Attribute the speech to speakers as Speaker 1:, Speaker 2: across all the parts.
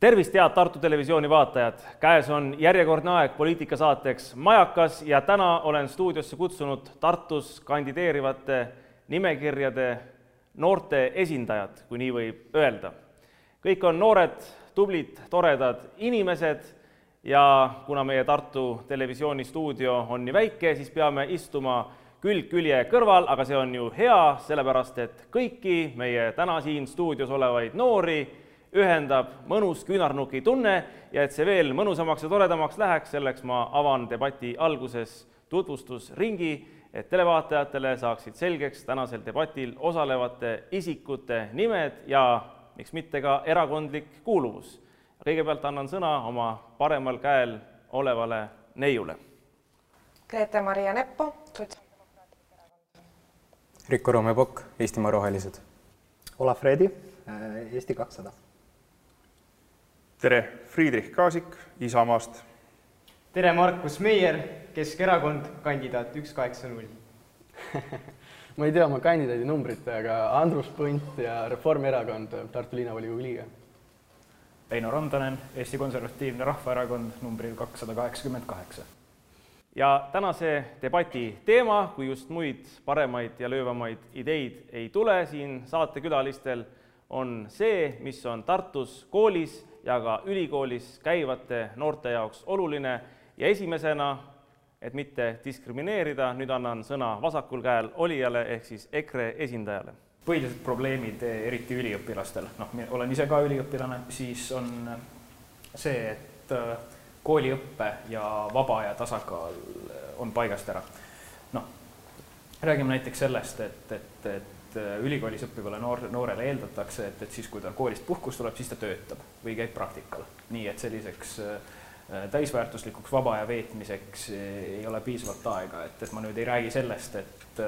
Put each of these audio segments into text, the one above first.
Speaker 1: tervist, head Tartu Televisiooni vaatajad! käes on järjekordne aeg poliitikasaateks Majakas ja täna olen stuudiosse kutsunud Tartus kandideerivate nimekirjade noorte esindajad, kui nii võib öelda. kõik on noored, tublid, toredad inimesed ja kuna meie Tartu Televisiooni stuudio on nii väike, siis peame istuma külg külje kõrval, aga see on ju hea, sellepärast et kõiki meie täna siin stuudios olevaid noori ühendab mõnus küünarnuki tunne ja et see veel mõnusamaks ja toredamaks läheks, selleks ma avan debati alguses tutvustusringi, et televaatajatele saaksid selgeks tänasel debatil osalevate isikute nimed ja miks mitte ka erakondlik kuuluvus. kõigepealt annan sõna oma paremal käel olevale neiule.
Speaker 2: Grete-Maria Neppo, Sotsiaaldemokraatlik Erakond.
Speaker 3: Rikko Roomepokk, Eestimaa Rohelised.
Speaker 4: Olav Fredi, Eesti kakssada
Speaker 5: tere, Friedrich Kaasik Isamaast.
Speaker 6: tere, Markus Meier, Keskerakond, kandidaat üks kaheksa null.
Speaker 7: ma ei tea oma kandidaadi numbrit, aga Andrus Punt ja Reformierakond, Tartu linnavolikogu liige.
Speaker 8: Reino Randanen, Eesti Konservatiivne Rahvaerakond numbril kakssada kaheksakümmend kaheksa.
Speaker 1: ja tänase debati teema, kui just muid paremaid ja löövamaid ideid ei tule siin saatekülalistel, on see, mis on Tartus koolis ja ka ülikoolis käivate noorte jaoks oluline ja esimesena, et mitte diskrimineerida, nüüd annan sõna vasakul käel olijale ehk siis EKRE esindajale.
Speaker 8: põhilised probleemid, eriti üliõpilastel, noh, olen ise ka üliõpilane, siis on see, et äh, kooliõppe ja vaba aja tasakaal on paigast ära. noh, räägime näiteks sellest, et, et, et et äh, ülikoolis õppivale noor, noorele eeldatakse, et, et siis, kui ta koolist puhkus tuleb, siis ta töötab või käib praktikal. nii et selliseks äh, täisväärtuslikuks vaba aja veetmiseks äh, ei ole piisavalt aega, et, et ma nüüd ei räägi sellest, et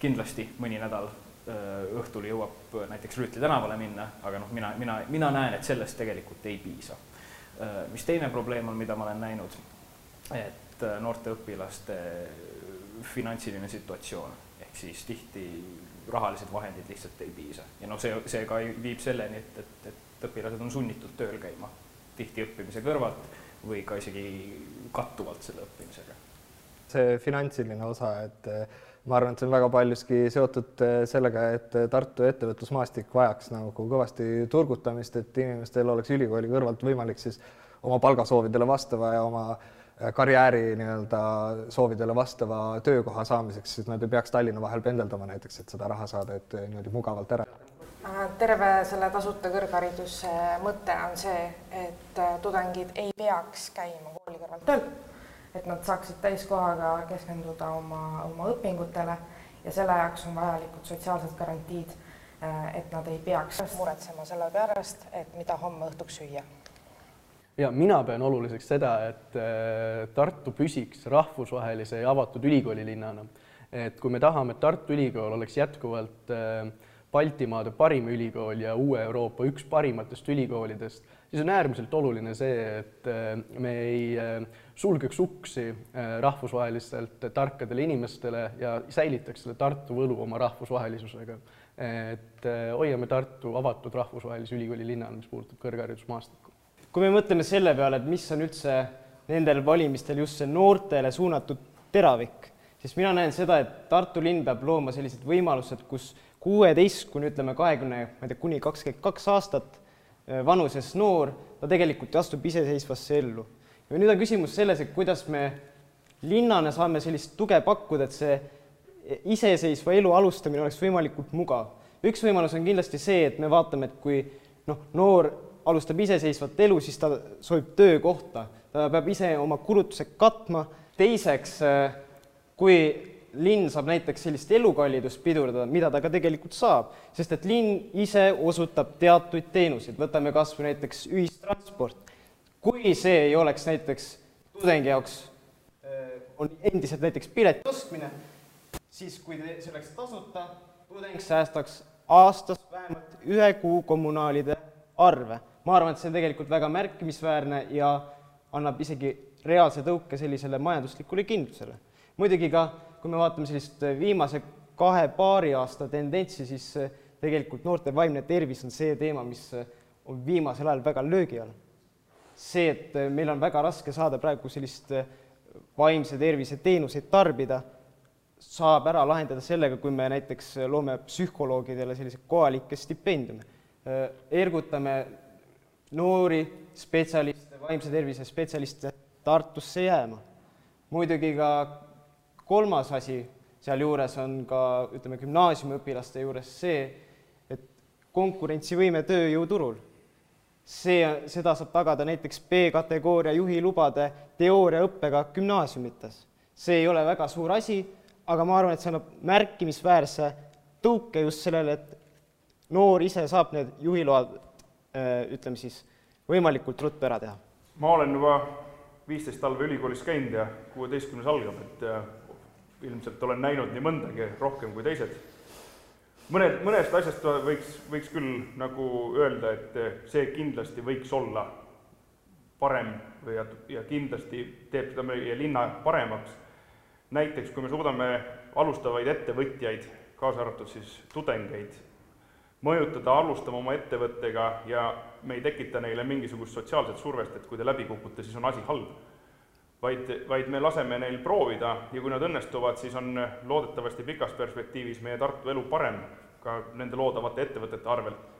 Speaker 8: kindlasti mõni nädal õhtul jõuab näiteks Rüütli tänavale minna, aga noh, mina, mina, mina näen, et sellest tegelikult ei piisa. mis teine probleem on, mida ma olen näinud, et noorte õpilaste finantsiline situatsioon, ehk siis tihti rahalised vahendid lihtsalt ei piisa ja noh, see, see ka viib selleni, et, et, et õpilased on sunnitud tööl käima tihti õppimise kõrvalt või ka isegi kattuvalt selle õppimisega.
Speaker 4: see finantsiline osa, et eh, ma arvan, et see on väga paljuski seotud eh, sellega, et Tartu ettevõtlusmaastik vajaks nagu kõvasti turgutamist, et inimestel oleks ülikooli kõrvalt võimalik siis oma palgasoovidele vastava ja oma Äh, karjääri nii-öelda soovidele vastava töökoha saamiseks, siis nad ei peaks Tallinna vahel pendeldama näiteks, et seda raha saada, et äh, niimoodi mugavalt ära.
Speaker 2: Äh, terve selle tasuta kõrghariduse mõte on see, et tudengid ei peaks käima kooli kõrvalt tööl, et nad saaksid täiskohaga keskenduda oma, oma õpingutele ja selle jaoks on vajalikud sotsiaalsed garantiid, et nad ei peaks muretsema selle pärast, et mida homme õhtuks süüa
Speaker 7: ja mina pean oluliseks seda, et äh, Tartu püsiks rahvusvahelise ja avatud ülikoolilinnana. et kui me tahame, et Tartu Ülikool oleks jätkuvalt äh, Baltimaade parim ülikool ja uue Euroopa üks parimatest ülikoolidest, siis on äärmiselt oluline see, et äh, me ei sulgeks uksi rahvusvahelistelt tarkadele inimestele ja säilitaks selle Tartu võlu oma rahvusvahelisusega. et hoiame Tartu avatud rahvusvahelise ülikooli linnana, mis puudutab kõrgharidusmaastikku
Speaker 6: kui me mõtleme selle peale, et mis on üldse nendel valimistel just see noortele suunatud teravik, siis mina näen seda, et Tartu linn peab looma sellised võimalused, kus kuueteist kuni ütleme, kahekümne, ma ei tea, kuni kakskümmend kaks aastat äh, vanuses noor, ta tegelikult astub iseseisvasse ellu. ja nüüd on küsimus selles, et kuidas me linnana saame sellist tuge pakkuda, et see iseseisva elu alustamine oleks võimalikult mugav. üks võimalus on kindlasti see, et me vaatame, et kui noh, noor alustab iseseisvat elu, siis ta soovib töökohta, ta peab ise oma kulutused katma. teiseks, äh, kui linn saab näiteks sellist elukallidust pidurdada, mida ta ka tegelikult saab, sest et linn ise osutab teatuid teenuseid, võtame kas või näiteks ühistransport. kui see ei oleks näiteks tudengi jaoks, äh, on endiselt näiteks pileti ostmine, siis kui see oleks tasuta, tudeng säästaks aastas vähemalt ühe kuu kommunaalide arve ma arvan, et see on tegelikult väga märkimisväärne ja annab isegi reaalse tõuke sellisele majanduslikule kindlusele. muidugi ka, kui me vaatame sellist viimase kahe-paari aasta tendentsi, siis tegelikult noorte vaimne tervis on see teema, mis on viimasel ajal väga löögi all. see, et meil on väga raske saada praegu sellist vaimse tervise teenuseid tarbida, saab ära lahendada sellega, kui me näiteks loome psühholoogidele sellise kohalikke stipendiume. ergutame noori spetsialiste, vaimse tervise spetsialiste Tartusse jääma. muidugi ka kolmas asi sealjuures on ka ütleme, gümnaasiumiõpilaste juures see, et konkurentsivõime tööjõuturul. see, seda saab tagada näiteks B-kategooria juhilubade teooriaõppega gümnaasiumites. see ei ole väga suur asi, aga ma arvan, et see annab märkimisväärse tõuke just sellele, et noor ise saab need juhiload, ütleme siis, võimalikult ruttu ära teha.
Speaker 5: ma olen juba viisteist talve ülikoolis käinud ja kuueteistkümnes algab, et ilmselt olen näinud nii mõndagi rohkem kui teised. mõned, mõnest asjast võiks, võiks küll nagu öelda, et see kindlasti võiks olla parem ja, ja kindlasti teeb seda meie linna paremaks. näiteks kui me suudame alustavaid ettevõtjaid, kaasa arvatud siis tudengeid, mõjutada alustama oma ettevõttega ja me ei tekita neile mingisugust sotsiaalset survest, et kui te läbi kukute, siis on asi halb vaid, vaid me laseme neil proovida ja kui nad õnnestuvad, siis on loodetavasti pikas perspektiivis meie Tartu elu parem ka nende loodavate ettevõtete arvelt.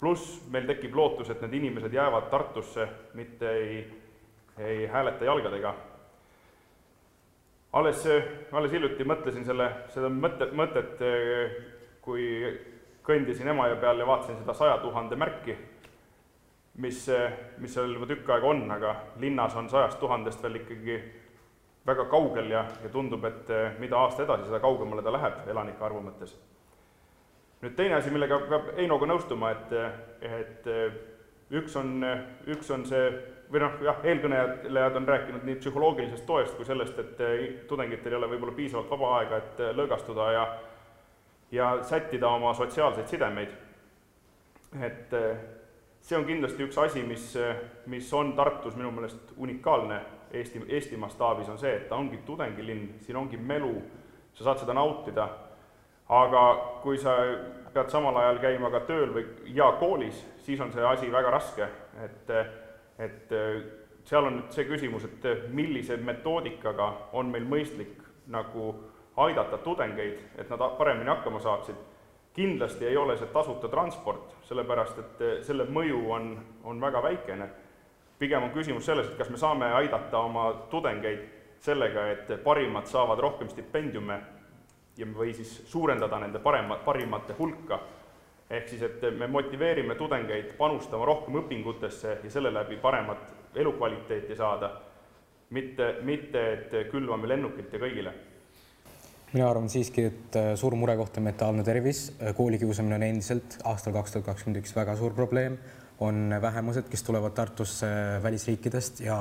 Speaker 5: pluss meil tekib lootus, et need inimesed jäävad Tartusse, mitte ei, ei hääleta jalgadega. alles, alles hiljuti mõtlesin selle, seda mõtte, mõtet, kui kõndisin Emajõe peal ja vaatasin seda saja tuhande märki mis, mis seal juba tükk aega on, aga linnas on sajast tuhandest veel ikkagi väga kaugel ja, ja tundub, et eh, mida aasta edasi, seda kaugemale ta läheb elanike arvu mõttes. nüüd teine asi, millega peab Heinoga nõustuma, et, et eh, üks on, üks on see, või noh, jah, eelkõnelejad on rääkinud nii psühholoogilisest toest kui sellest, et eh, tudengitel ei ole võib-olla piisavalt vaba aega, et lõõgastuda ja ja sättida oma sotsiaalseid sidemeid. et see on kindlasti üks asi, mis, mis on Tartus minu meelest unikaalne. Eesti, Eesti mastaabis, on see, et ta ongi tudengilinn, siin ongi melu, sa saad seda nautida, aga kui sa pead samal ajal käima ka tööl või, ja koolis, siis on see asi väga raske, et, et seal on nüüd see küsimus, et millise metoodikaga on meil mõistlik nagu aidata tudengeid, et nad paremini hakkama saaksid. Kindlasti ei ole see tasuta transport, sellepärast et eh, selle mõju on, on väga väikene. pigem on küsimus selles, et kas me saame aidata oma tudengeid sellega, et parimad saavad rohkem stipendiume ja või siis suurendada nende parema, parimate hulka, ehk siis, et me motiveerime tudengeid panustama rohkem õpingutesse ja selle läbi paremat elukvaliteeti saada, mitte, mitte et külvame lennukit ja kõigile
Speaker 3: mina arvan siiski, et äh, suur murekoht on mentaalne tervis, äh, koolikiusamine on endiselt aastal kaks tuhat kakskümmend üks väga suur probleem, on vähemused, kes tulevad Tartusse välisriikidest ja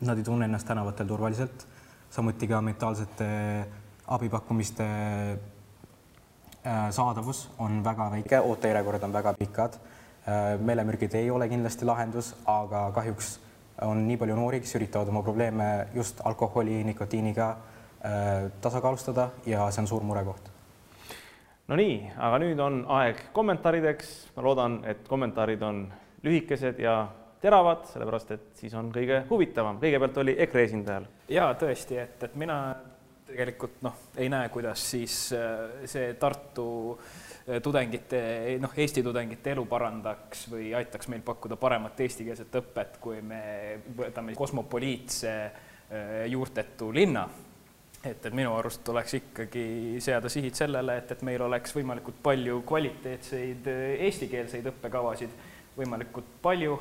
Speaker 3: nad ei tunne ennast tänavatel turvaliselt, samuti ka mentaalsete abipakkumiste äh, saadavus on väga väike, ootejärjekorrad on väga pikad. meelemürgid ei ole kindlasti lahendus, aga kahjuks on nii palju noori, kes üritavad oma probleeme just alkoholi, nikotiiniga Äh, tasakaalustada ja see on suur murekoht.
Speaker 1: no nii, aga nüüd on aeg kommentaarideks. ma loodan, et kommentaarid on lühikesed ja teravad, sellepärast et siis on kõige huvitavam. kõigepealt oli EKRE esindajal.
Speaker 8: ja tõesti, et, et mina tegelikult noh, ei näe, kuidas siis äh, see Tartu äh, tudengite, noh, Eesti tudengite elu parandaks või aitaks meil pakkuda paremat eestikeelset õpet, kui me võtame kosmopoliitse juurtetu linna et, et minu arust tuleks ikkagi seada sihid sellele, et, et meil oleks võimalikult palju kvaliteetseid eh, eestikeelseid õppekavasid, võimalikult palju,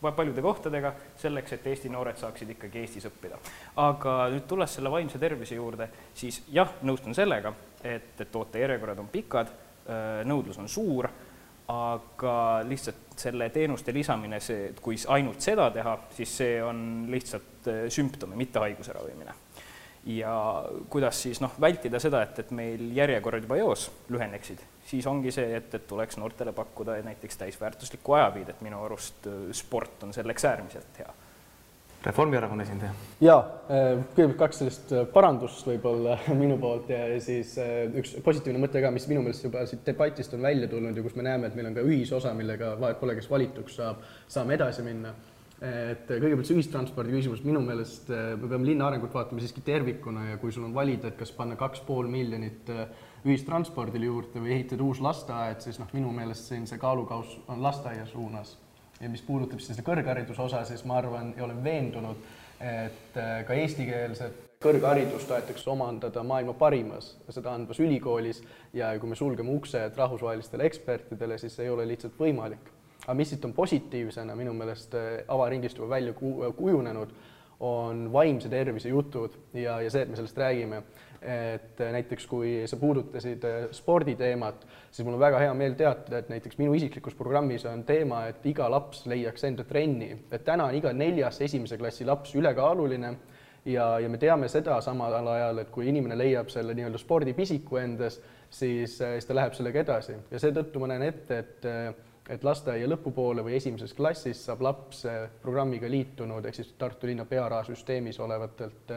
Speaker 8: paljude kohtadega, selleks, et Eesti noored saaksid ikkagi Eestis õppida. aga nüüd tulles selle vaimse tervise juurde, siis jah, nõustun sellega, et, et ootejärjekorrad on pikad, eh, nõudlus on suur, aga lihtsalt selle teenuste lisamine, see, kui ainult seda teha, siis see on lihtsalt eh, sümptomi, mitte haiguse ravimine ja kuidas siis noh, vältida seda, et, et meil järjekorrad juba eos lüheneksid, siis ongi see, et, et tuleks noortele pakkuda näiteks täisväärtuslikku ajaviidet, minu arust äh, sport on selleks äärmiselt hea.
Speaker 1: Reformierakonna esindaja.
Speaker 7: jaa, äh, kõigepealt kaks sellist äh, parandust võib-olla minu poolt ja siis üks positiivne mõte ka, mis minu meelest juba siit debatist on välja tulnud ja kus me näeme, et meil on ka ühisosa, millega vahet pole, kes valituks saab, saame edasi minna et kõigepealt see ühistranspordi küsimus, minu meelest äh, me peame linna arengut vaatama siiski tervikuna ja kui sul on valida, et kas panna kaks pool miljonit äh, ühistranspordile juurde või ehitada uus lasteaed, siis noh, minu meelest siin see kaalukauss on lasteaia suunas. ja mis puudutab siis kõrghariduse osa, siis ma arvan ja olen veendunud, et äh, ka eestikeelset kõrgharidust tahetakse omandada maailma parimas, seda andvas ülikoolis ja kui me sulgeme uksed rahvusvahelistele ekspertidele, siis ei ole lihtsalt võimalik. Aga mis siit on positiivsena minu meelest äh, avaringist juba välja kujunenud, on vaimse tervise jutud ja, ja see, et me sellest räägime. Et äh, näiteks kui sa puudutasid äh, sporditeemat, siis mul on väga hea meel teatada, et näiteks minu isiklikus programmis on teema, et iga laps leiaks enda trenni, et täna on iga neljas esimese klassi laps ülekaaluline ja, ja me teame seda samal ajal, et kui inimene leiab selle nii-öelda spordipisiku endas, siis, siis ta läheb sellega edasi. Ja seetõttu ma näen ette, et et lasteaia lõpupoole või esimeses klassis saab laps programmiga liitunud ehk siis Tartu linna pearahasüsteemis olevatelt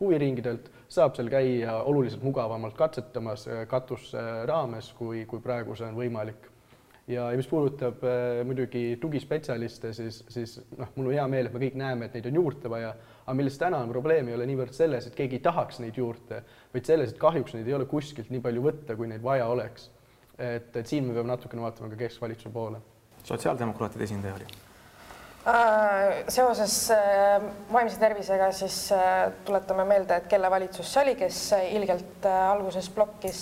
Speaker 7: huviringidelt, saab seal käia oluliselt mugavamalt katsetamas äh, katuse raames, kui, kui praegu see on võimalik. ja, ja mis puudutab äh, muidugi tugispetsialiste, siis, siis noh, mul on hea meel, et me kõik näeme, et neid on juurde vaja, aga milles täna on probleem, ei ole niivõrd selles, et keegi ei tahaks neid juurde, vaid selles, et kahjuks neid ei ole kuskilt nii palju võtta, kui neid vaja oleks. Et, et siin me peame natukene vaatama ka keskvalitsuse poole.
Speaker 1: sotsiaaldemokraatide esindaja oli
Speaker 2: Äh, seoses äh, vaimse tervisega siis äh, tuletame meelde, et kelle valitsus see oli, kes ilgelt alguses blokkis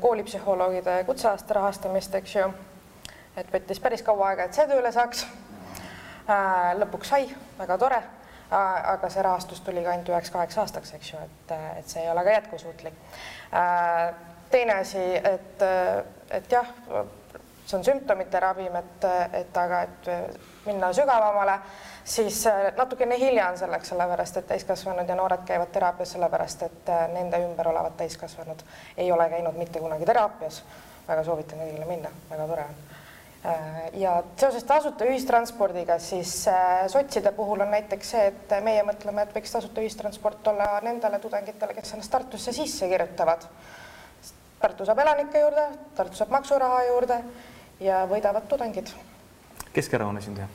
Speaker 2: koolipsühholoogide kutseaasta rahastamist, eks ju. et võttis päris kaua aega, et see tööle saaks. lõpuks sai, väga tore. aga see rahastus tuli ka ainult üheks-kaheks aastaks, eks ju, et, et see ei ole ka jätkusuutlik. Teine asi, et, et jah, see on sümptomite ravim, et, et aga, et minna sügavamale, siis äh, natukene hilja on selleks, sellepärast et täiskasvanud ja noored käivad teraapias sellepärast, et äh, nende ümber olevad täiskasvanud ei ole käinud mitte kunagi teraapias. väga soovitan kõigile minna, väga tore on. Äh, ja seoses tasuta ühistranspordiga, siis sotside puhul on näiteks see, et meie mõtleme, et võiks tasuta ühistransport olla nendele tudengitele, kes ennast Tartusse sisse kirjutavad. Tartu saab elanike juurde, Tartu saab maksuraha juurde ja võidavad tudengid
Speaker 1: Keskerakonna esindaja?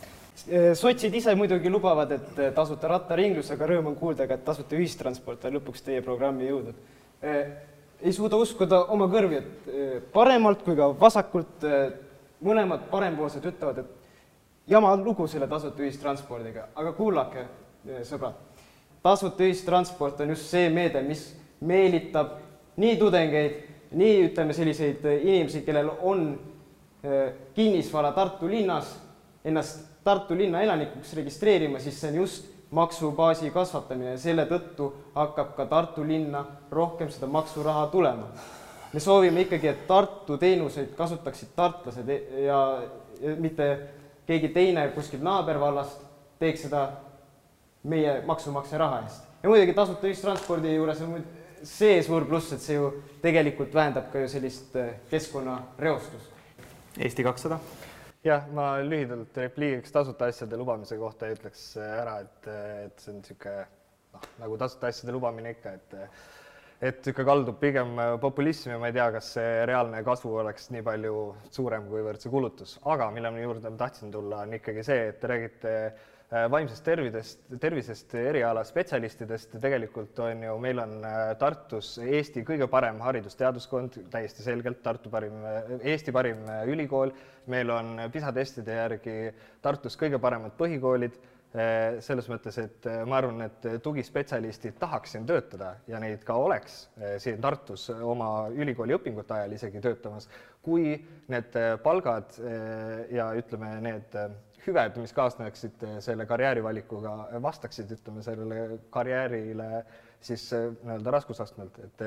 Speaker 6: Sotsid ise muidugi lubavad, et äh, tasuta rattaringlus, aga rõõm on kuulda ka, et tasuta ühistransport on lõpuks teie programmi jõudnud. Ei suuda uskuda oma kõrvi, et paremalt kui ka vasakult mõlemad parempoolsed ütlevad, et jama lugu selle tasuta ühistranspordiga, aga kuulake, sõbrad, tasuta ühistransport on just see meede, mis meelitab nii tudengeid, nii ütleme, selliseid inimesi, kellel on kinnisvara Tartu linnas ennast Tartu linna elanikuks registreerima, siis see on just maksubaasi kasvatamine ja selle tõttu hakkab ka Tartu linna rohkem seda maksuraha tulema. me soovime ikkagi, et Tartu teenuseid kasutaksid tartlased e- ja, mitte keegi teine kuskilt naabervallast teeks seda meie maksumaksja raha eest. ja muidugi tasuta ühistranspordi juures on see suur pluss, et see ju tegelikult vähendab ka ju sellist eh, keskkonnareostust.
Speaker 1: Eesti kakssada
Speaker 4: jah, ma lühidalt repliigiks tasuta asjade lubamise kohta ja ütleks ära, et, et see on niisugune noh, nagu tasuta asjade lubamine ikka, et et niisugune kaldub pigem populismi ma ei tea, kas see reaalne kasvu oleks nii palju suurem, kuivõrd see kulutus, aga mille juurde ma tahtsin tulla, on ikkagi see, et te räägite Äh, vaimsest tervidest, tervisest eriala spetsialistidest, tegelikult on ju, meil on äh, Tartus Eesti kõige parem haridus-teaduskond, täiesti selgelt Tartu parim, äh, Eesti parim ülikool, meil on PISA testide järgi Tartus kõige paremad põhikoolid, selles mõttes, et ma arvan, et tugispetsialistid tahaks siin töötada ja neid ka oleks siin Tartus oma ülikooli õpingute ajal isegi töötamas, kui need palgad ja ütleme, need hüved, mis kaasneksid eh, selle karjäärivalikuga, vastaksid, ütleme, sellele karjäärile siis eh, nii-öelda raskusastmelt, et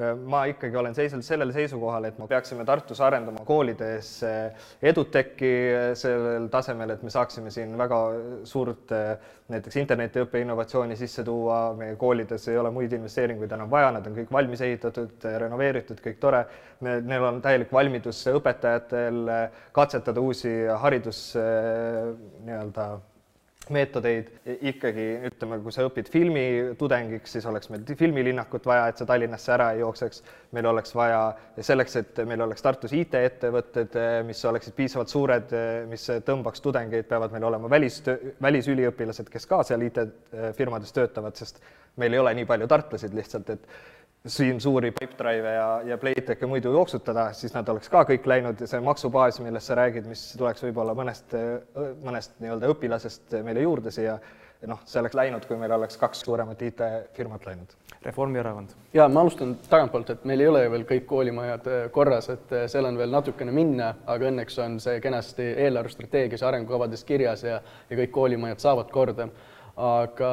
Speaker 4: ma ikkagi olen seisnud sellele seisukohale, et me peaksime Tartus arendama koolides eduteki sellel tasemel, et me saaksime siin väga suurt näiteks internetiõppe innovatsiooni sisse tuua, meie koolides ei ole muid investeeringuid enam vaja, nad on kõik valmis ehitatud, renoveeritud, kõik tore. neil on täielik valmidus õpetajatel katsetada uusi haridus nii-öelda meetodeid ikkagi ütleme, kui sa õpid filmitudengiks, siis oleks meil filmilinnakut vaja, et sa Tallinnasse ära ei jookseks. meil oleks vaja selleks, et meil oleks Tartus IT-ettevõtted, mis oleksid piisavalt suured, mis tõmbaks tudengeid, peavad meil olema välis, välisüliõpilased, kes ka seal IT-firmades töötavad, sest meil ei ole nii palju tartlasid lihtsalt, et siin suuri Pipedrive'e ja, ja Playtechi muidu jooksutada, siis nad oleks ka kõik läinud ja see maksubaas, millest sa räägid, mis tuleks võib-olla mõnest, mõnest nii-öelda õpilasest meile juurde siia, noh, see oleks läinud, kui meil oleks kaks suuremat IT-firmat läinud.
Speaker 1: Reformierakond.
Speaker 7: ja ma alustan tagantpoolt, et meil ei ole veel kõik koolimajad korras, et seal on veel natukene minna, aga õnneks on see kenasti eelarvestrateegias ja arengukavades kirjas ja, ja kõik koolimajad saavad korda aga,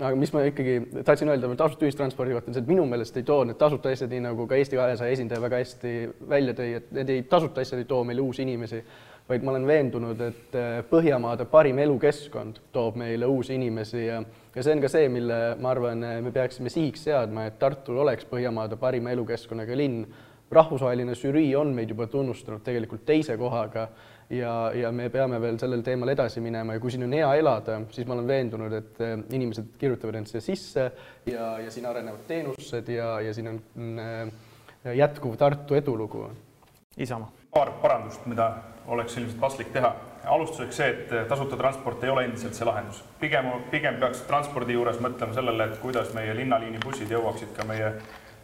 Speaker 7: aga mis ma ikkagi tahtsin öelda tasuta ühistranspordi kohta, on see, et minu meelest ei too need tasuta asjad, nii nagu ka Eesti kahesaja esindaja väga hästi välja tõi, et need ei, tasuta asjad ei too meile uusi inimesi, vaid ma olen veendunud, et äh, Põhjamaade parim elukeskkond toob meile uusi inimesi ja ja see on ka see, mille ma arvan, me peaksime sihiks seadma, et Tartul oleks Põhjamaade parima elukeskkonnaga linn. rahvusvaheline žürii on meid juba tunnustanud tegelikult teise kohaga ja, ja me peame veel sellel teemal edasi minema ja kui siin on hea elada, siis ma olen veendunud, et eh, inimesed kirjutavad end siia sisse ja, ja siin arenevad teenused ja, ja siin on äh, jätkuv Tartu edulugu.
Speaker 1: Isamaa.
Speaker 5: paar parandust, mida oleks ilmselt paslik teha. alustuseks see, et tasuta transport ei ole endiselt see lahendus. pigem, pigem peaks transpordi juures mõtlema sellele, et kuidas meie linnaliini bussid jõuaksid ka meie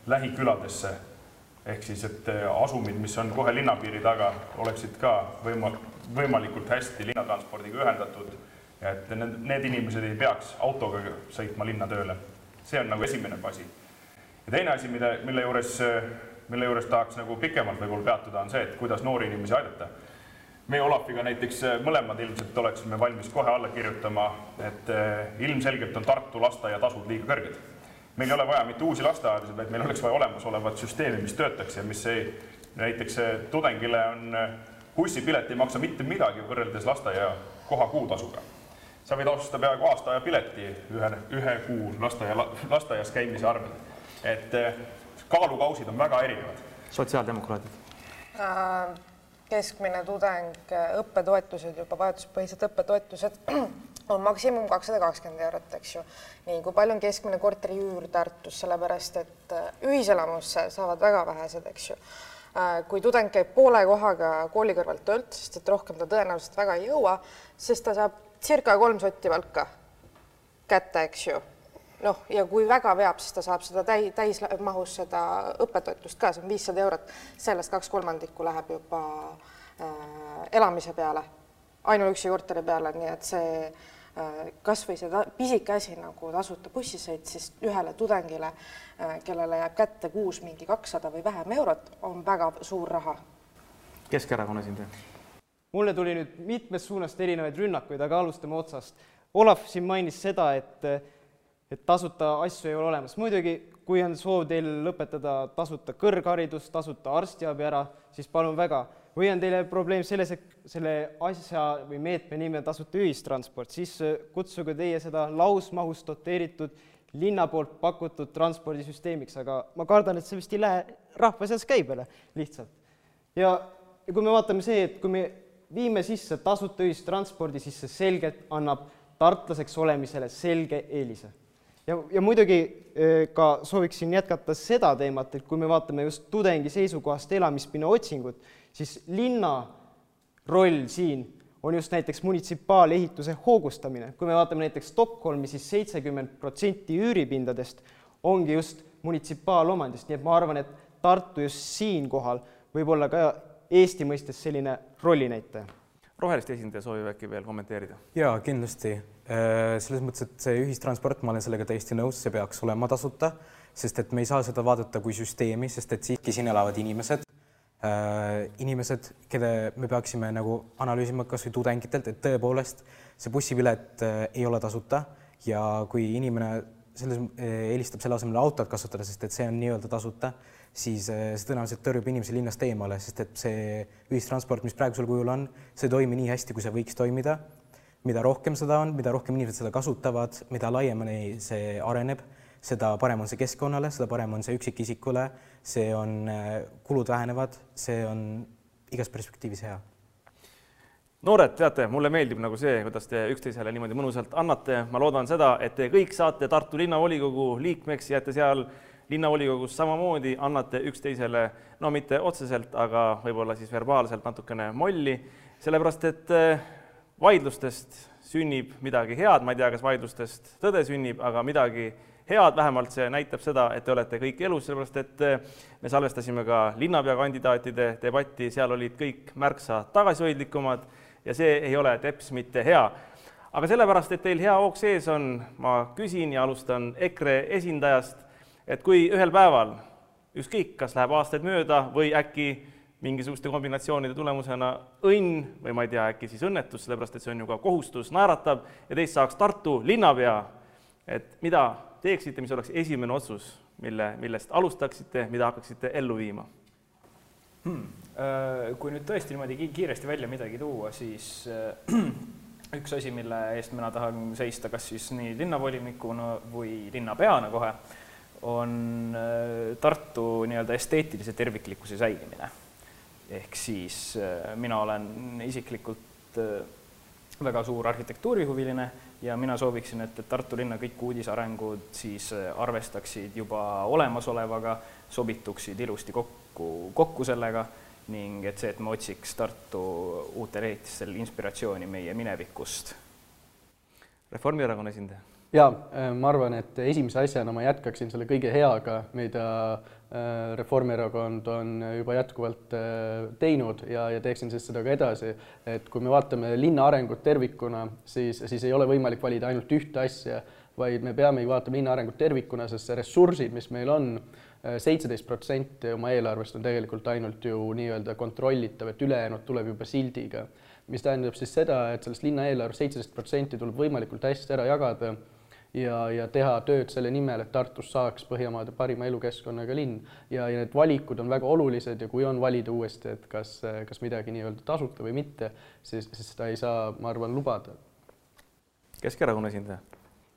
Speaker 5: lähiküladesse ehk siis, et äh, asumid, mis on kohe linnapiiri taga, oleksid ka võima-, võimalikult hästi linnatranspordiga ühendatud ja et need, need inimesed ei peaks autoga sõitma linna tööle. see on nagu esimene asi. ja teine asi, mille, mille juures, mille juures tahaks nagu pikemalt võib-olla peatuda, on see, et kuidas noori inimesi aidata. meie Olafiga näiteks äh, mõlemad ilmselt oleksime valmis kohe alla kirjutama, et äh, ilmselgelt on Tartu lasteaiatasud liiga kõrged meil ei ole vaja mitte uusi lasteaedasid, vaid meil oleks vaja olemasolevat süsteemi, mis töötaks ja mis ei, näiteks tudengile on, bussipilet ei maksa mitte midagi võrreldes lasteaia koha kuutasuga. sa võid osta peaaegu aasta aja pileti ühe, ühe kuu lasteaia, lasteaias käimise arvel. et eh, kaalukausid on väga erinevad.
Speaker 1: sotsiaaldemokraadid
Speaker 2: äh,? keskmine tudeng, õppetoetused juba, vajaduspõhised õppetoetused on maksimum kakssada kakskümmend eurot, eks ju. nii, kui palju on keskmine korteriüür Tartus, sellepärast et äh, ühiselamusse saavad väga vähesed, eks ju. Äh, kui tudeng käib poole kohaga kooli kõrvalt töölt, sest et rohkem ta tõenäoliselt väga ei jõua, sest ta saab circa kolm sotti palka kätte, eks ju. noh, ja kui väga veab, siis ta saab seda täi-, täismahus seda õppetoetust ka, see on viissada eurot, sellest kaks kolmandikku läheb juba äh, elamise peale, ainuüksi korteri peale, nii et see kas või see pisike asi nagu tasuta bussisõit, siis ühele tudengile, äh, kellele jääb kätte kuus mingi kakssada või vähem eurot, on väga suur raha.
Speaker 1: Keskerakonna esindaja.
Speaker 6: mulle tuli nüüd mitmest suunast erinevaid rünnakuid, aga alustame otsast. Olav siin mainis seda, et et tasuta asju ei ole olemas. muidugi, kui on soov teil lõpetada tasuta kõrgharidus, tasuta arstiabi ära, siis palun väga või on teile probleem selles, et selle asja või meetme nimi on tasuta ühistransport, siis äh, kutsuge teie seda lausmahus doteeritud linna poolt pakutud transpordisüsteemiks, aga ma kardan, et see vist ei lähe rahva seas käibele lihtsalt. ja, kui me vaatame see, et kui me viime sisse tasuta ühistranspordi, siis see selgelt annab tartlaseks olemisele selge eelise. Ja, ja muidugi äh, ka sooviksin jätkata seda teemat, et kui me vaatame just tudengi seisukohast elamispinna otsingut, siis linna roll siin on just näiteks munitsipaalehituse hoogustamine. kui me vaatame näiteks Stockholmi siis, siis seitsekümmend protsenti üüripindadest ongi just munitsipaalomandist, nii et ma arvan, et Tartu just siinkohal võib olla ka Eesti mõistes selline rollinäitaja.
Speaker 1: Roheliste esindaja soovib äkki veel kommenteerida?
Speaker 3: jaa, kindlasti. Äh, selles mõttes, et see ühistransport, ma olen sellega täiesti nõus, see peaks olema tasuta, sest et me ei saa seda vaadata kui süsteemi, sest et siiski siin elavad inimesed Äh, inimesed, keda me peaksime nagu analüüsima kas või tudengitelt, et tõepoolest see bussipilet äh, ei ole tasuta ja kui inimene selles eelistab selle asemel autot kasutada, sest et see on nii-öelda tasuta, siis see tõenäoliselt tõrjub inimesi linnast eemale, sest et see ühistransport, mis praegusel kujul on, see ei toimi nii hästi, kui see võiks toimida. mida rohkem seda on, mida rohkem inimesed seda kasutavad, mida laiemani see areneb seda parem on see keskkonnale, seda parem on see üksikisikule, see on, kulud vähenevad, see on igas perspektiivis hea.
Speaker 1: noored, teate, mulle meeldib nagu see, kuidas te üksteisele niimoodi mõnusalt annate, ma loodan seda, et te kõik saate Tartu linnavolikogu liikmeks, jääte seal linnavolikogus samamoodi, annate üksteisele, no mitte otseselt, aga võib-olla siis verbaalselt natukene molli, sellepärast et eh, vaidlustest sünnib midagi head, ma ei tea, kas vaidlustest tõde sünnib, aga midagi head, vähemalt see näitab seda, et te olete kõik elus, sellepärast et eh, me salvestasime ka linnapea kandidaatide debatti, seal olid kõik märksa tagasihoidlikumad ja see ei ole teps mitte hea. aga sellepärast, et teil hea hoog sees on, ma küsin ja alustan EKRE esindajast, et kui ühel päeval ükskõik, kas läheb aastaid mööda või äkki mingisuguste kombinatsioonide tulemusena õnn või ma ei tea, äkki siis õnnetus, sellepärast et see on ju ka kohustus, naeratab ja teist saaks Tartu linnapea, et mida teeksite, mis oleks esimene otsus, mille, millest alustaksite, mida hakkaksite ellu viima
Speaker 8: hmm.? Kui nüüd tõesti niimoodi kiiresti välja midagi tuua, siis üks asi, mille eest mina tahan seista, kas siis nii linnavolinikuna või linnapeana kohe, on Tartu nii-öelda esteetilise terviklikkuse säilimine. ehk siis mina olen isiklikult väga suur arhitektuurihuviline ja mina sooviksin, et, et Tartu linna kõik uudisarengud siis äh, arvestaksid juba olemasolevaga, sobituksid ilusti kokku, kokku sellega ning et see, et me otsiks Tartu uutel ehitistel inspiratsiooni meie minevikust.
Speaker 1: Reformierakonna esindaja
Speaker 7: ja äh, ma arvan, et esimese asjana ma jätkaksin selle kõige heaga, mida äh, Reformierakond on juba jätkuvalt äh, teinud ja, ja teeksin siis seda ka edasi, et kui me vaatame linna arengut tervikuna, siis, siis ei ole võimalik valida ainult ühte asja, vaid me peamegi vaatama linna arengut tervikuna, sest see ressursid, mis meil on, seitseteist protsenti oma eelarvest on tegelikult ainult ju nii-öelda kontrollitav, et ülejäänud tuleb juba sildiga. Mis tähendab siis seda, et sellest linna eelarvest seitseteist protsenti tuleb võimalikult hästi ära jagada ja, ja teha tööd selle nimel, et Tartust saaks Põhjamaade parima elukeskkonnaga linn. ja, ja need valikud on väga olulised ja kui on valida uuesti, et kas, kas midagi nii-öelda tasuta või mitte, siis, siis seda ei saa, ma arvan, lubada.
Speaker 1: Keskerakonna esindaja.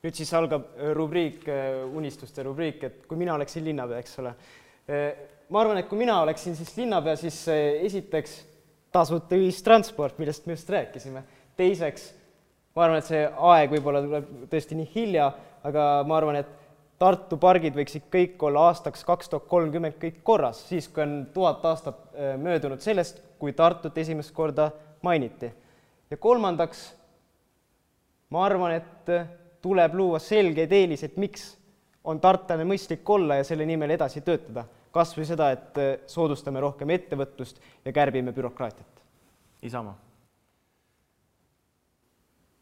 Speaker 6: nüüd siis algab äh, rubriik, äh, unistuste rubriik, et kui mina oleksin linnapea, eks ole. Äh, ma arvan, et kui mina oleksin siis linnapea, siis esiteks tasuta ühistransport, millest me just rääkisime. teiseks ma arvan, et see aeg võib-olla tuleb tõesti nii hilja, aga ma arvan, et Tartu pargid võiksid kõik olla aastaks kaks tuhat kolmkümmend kõik korras, siis kui on tuhat aastat äh, möödunud sellest, kui Tartut esimest korda mainiti. ja kolmandaks, ma arvan, et äh, tuleb luua selgeid eeliseid, miks on tartlane mõistlik olla ja selle nimel edasi töötada. kas või seda, et äh, soodustame rohkem ettevõtlust ja kärbime bürokraatiat.
Speaker 1: Isamaa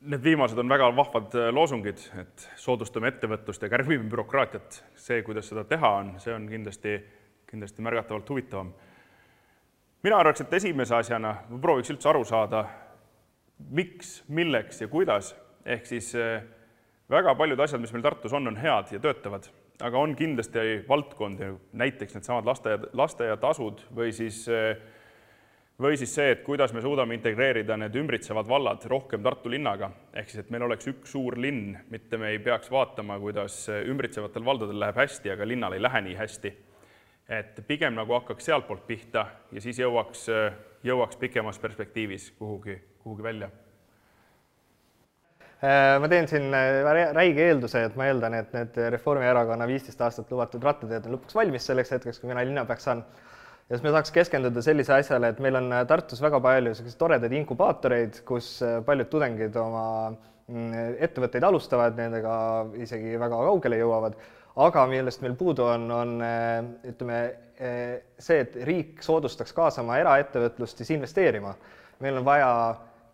Speaker 5: Need viimased on väga vahvad äh, loosungid, et soodustame ettevõtlust ja kärbime bürokraatiat. see, kuidas seda teha on, see on kindlasti, kindlasti märgatavalt huvitavam. mina arvaks, et esimese asjana ma prooviks üldse aru saada, miks, milleks ja kuidas, ehk siis äh, väga paljud asjad, mis meil Tartus on, on head ja töötavad, aga on kindlasti valdkondi, näiteks needsamad lasteaed, lasteaiatasud või siis äh, või siis see, et kuidas me suudame integreerida need ümbritsevad vallad rohkem Tartu linnaga, ehk siis et meil oleks üks suur linn, mitte me ei peaks vaatama, kuidas ümbritsevatel valdadel läheb hästi, aga linnal ei lähe nii hästi. et pigem nagu hakkaks sealtpoolt pihta ja siis jõuaks, jõuaks pikemas perspektiivis kuhugi, kuhugi välja.
Speaker 4: Äh, ma teen siin äh, räige eelduse, et ma eeldan, et need Reformierakonna viisteist aastat lubatud rattateed on lõpuks valmis selleks hetkeks, kui mina linnapeaks saan ja siis me tahaks keskenduda sellise asjale, et meil on äh, Tartus väga palju selliseid toredaid inkubaatoreid, kus äh, paljud tudengid oma mm, ettevõtteid alustavad, nendega isegi väga kaugele jõuavad, aga millest meil puudu on, on äh, ütleme see, et riik soodustaks kaasama eraettevõtlust siis investeerima. meil on vaja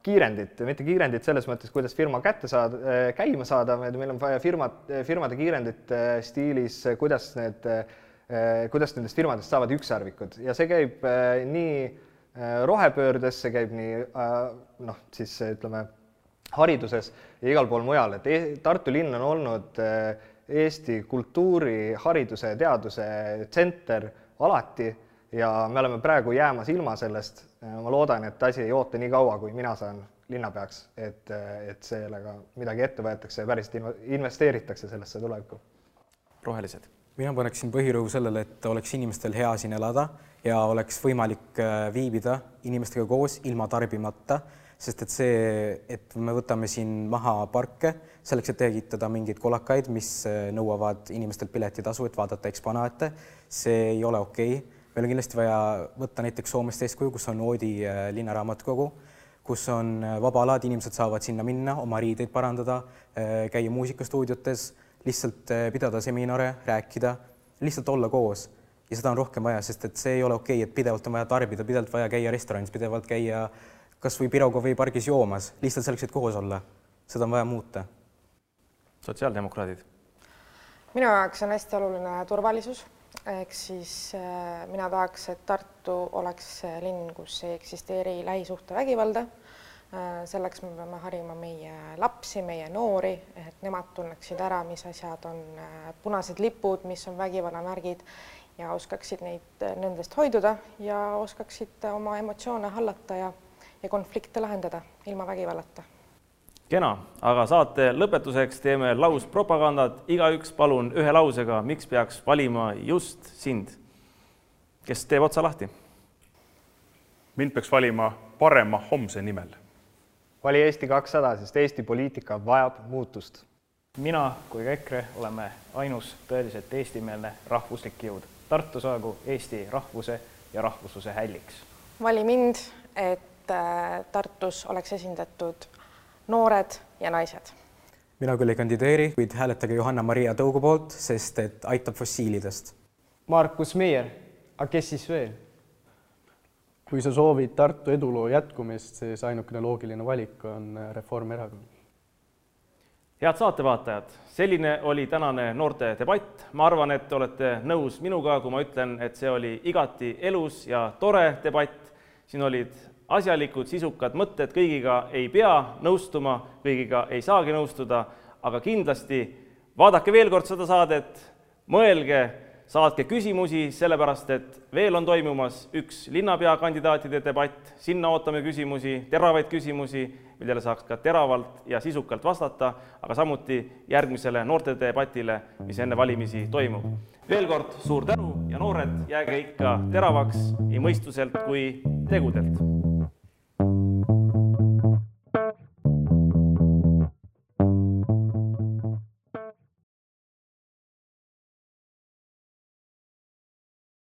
Speaker 4: kiirendit, mitte kiirendit selles mõttes, kuidas firma kätte saada, käima saada, vaid meil on vaja firmad, firmade kiirendit stiilis, kuidas need Eh, kuidas nendest firmadest saavad ükssarvikud ja see käib eh, nii eh, rohepöördes, see käib nii noh, siis ütleme hariduses ja igal pool mujal, et e Tartu linn on olnud Eesti kultuuri, hariduse ja teaduse tsenter alati ja me oleme praegu jäämas ilma sellest. ma loodan, et asi ei oota nii kaua, kui mina saan linnapeaks, et, et sellega midagi ette võetakse ja päriselt investeeritakse sellesse tulevikku.
Speaker 1: rohelised
Speaker 3: mina paneksin põhirõhu sellele, et oleks inimestel hea siin elada ja oleks võimalik äh, viibida inimestega koos ilma tarbimata, sest et see, et me võtame siin maha parke selleks, et tekitada mingeid kolakaid, mis äh, nõuavad inimestelt piletitasu, et vaadata eksponaate, see ei ole okei okay. meil on kindlasti vaja võtta näiteks Soomest eeskuju, kus on Oodi äh, linnaraamatukogu, kus on vaba alad, inimesed saavad sinna minna, oma riideid parandada, käia muusikastuudiotes, lihtsalt pidada seminare, rääkida, lihtsalt olla koos ja seda on rohkem vaja, sest et see ei ole okei okay,, et pidevalt on vaja tarbida, pidevalt vaja käia restoranis, pidevalt käia kas või Pirogovi pargis joomas, lihtsalt selleks, et koos olla. seda on vaja muuta
Speaker 1: sotsiaaldemokraadid?
Speaker 2: minu jaoks on hästi oluline turvalisus, ehk siis äh, mina tahaks, et Tartu oleks linn, kus ei eksisteeri lähisuhtevägivalda äh,. Selleks me peame harima meie lapsi, meie noori, et nemad tunneksid ära, mis asjad on äh, punased lipud, mis on vägivallamärgid ja oskaksid neid, äh, nendest hoiduda ja oskaksid oma emotsioone hallata ja, ja konflikte lahendada ilma vägivallata
Speaker 1: kena, aga saate lõpetuseks teeme lauspropagandat, igaüks palun ühe lausega, miks peaks valima just sind. kes teeb otsa lahti?
Speaker 5: mind peaks valima parema homse nimel.
Speaker 4: Vali Eesti kakssada, sest Eesti poliitika vajab muutust.
Speaker 8: mina kui ka EKRE oleme ainus tõeliselt eestimeelne rahvuslik jõud. Tartu saagu Eesti rahvuse ja rahvusluse hälliks.
Speaker 2: vali mind, et äh, Tartus oleks esindatud noored ja naised.
Speaker 3: mina küll ei kandideeri, kuid hääletage Johanna-Maria Tõugu poolt, sest et aitab fossiilidest.
Speaker 6: Markus Meier, aga kes siis veel?
Speaker 7: Kui sa soovid Tartu eduloo jätkumist, siis ainukene loogiline valik on Reformierakond.
Speaker 1: head saatevaatajad, selline oli tänane noorte debatt. ma arvan, et te olete nõus minuga, kui ma ütlen, et see oli igati elus ja tore debatt. siin olid asjalikud, sisukad mõtted, kõigiga ei pea nõustuma, kõigiga ei saagi nõustuda, aga kindlasti vaadake veel kord seda saadet, mõelge, saatke küsimusi, sellepärast et veel on toimumas üks linnapea kandidaatide debatt, sinna ootame küsimusi, teravaid küsimusi, millele saaks ka teravalt ja sisukalt vastata, aga samuti järgmisele noortedebatile, mis enne valimisi toimub. veel kord suur tänu ja noored, jääge ikka teravaks nii mõistuselt kui tegudelt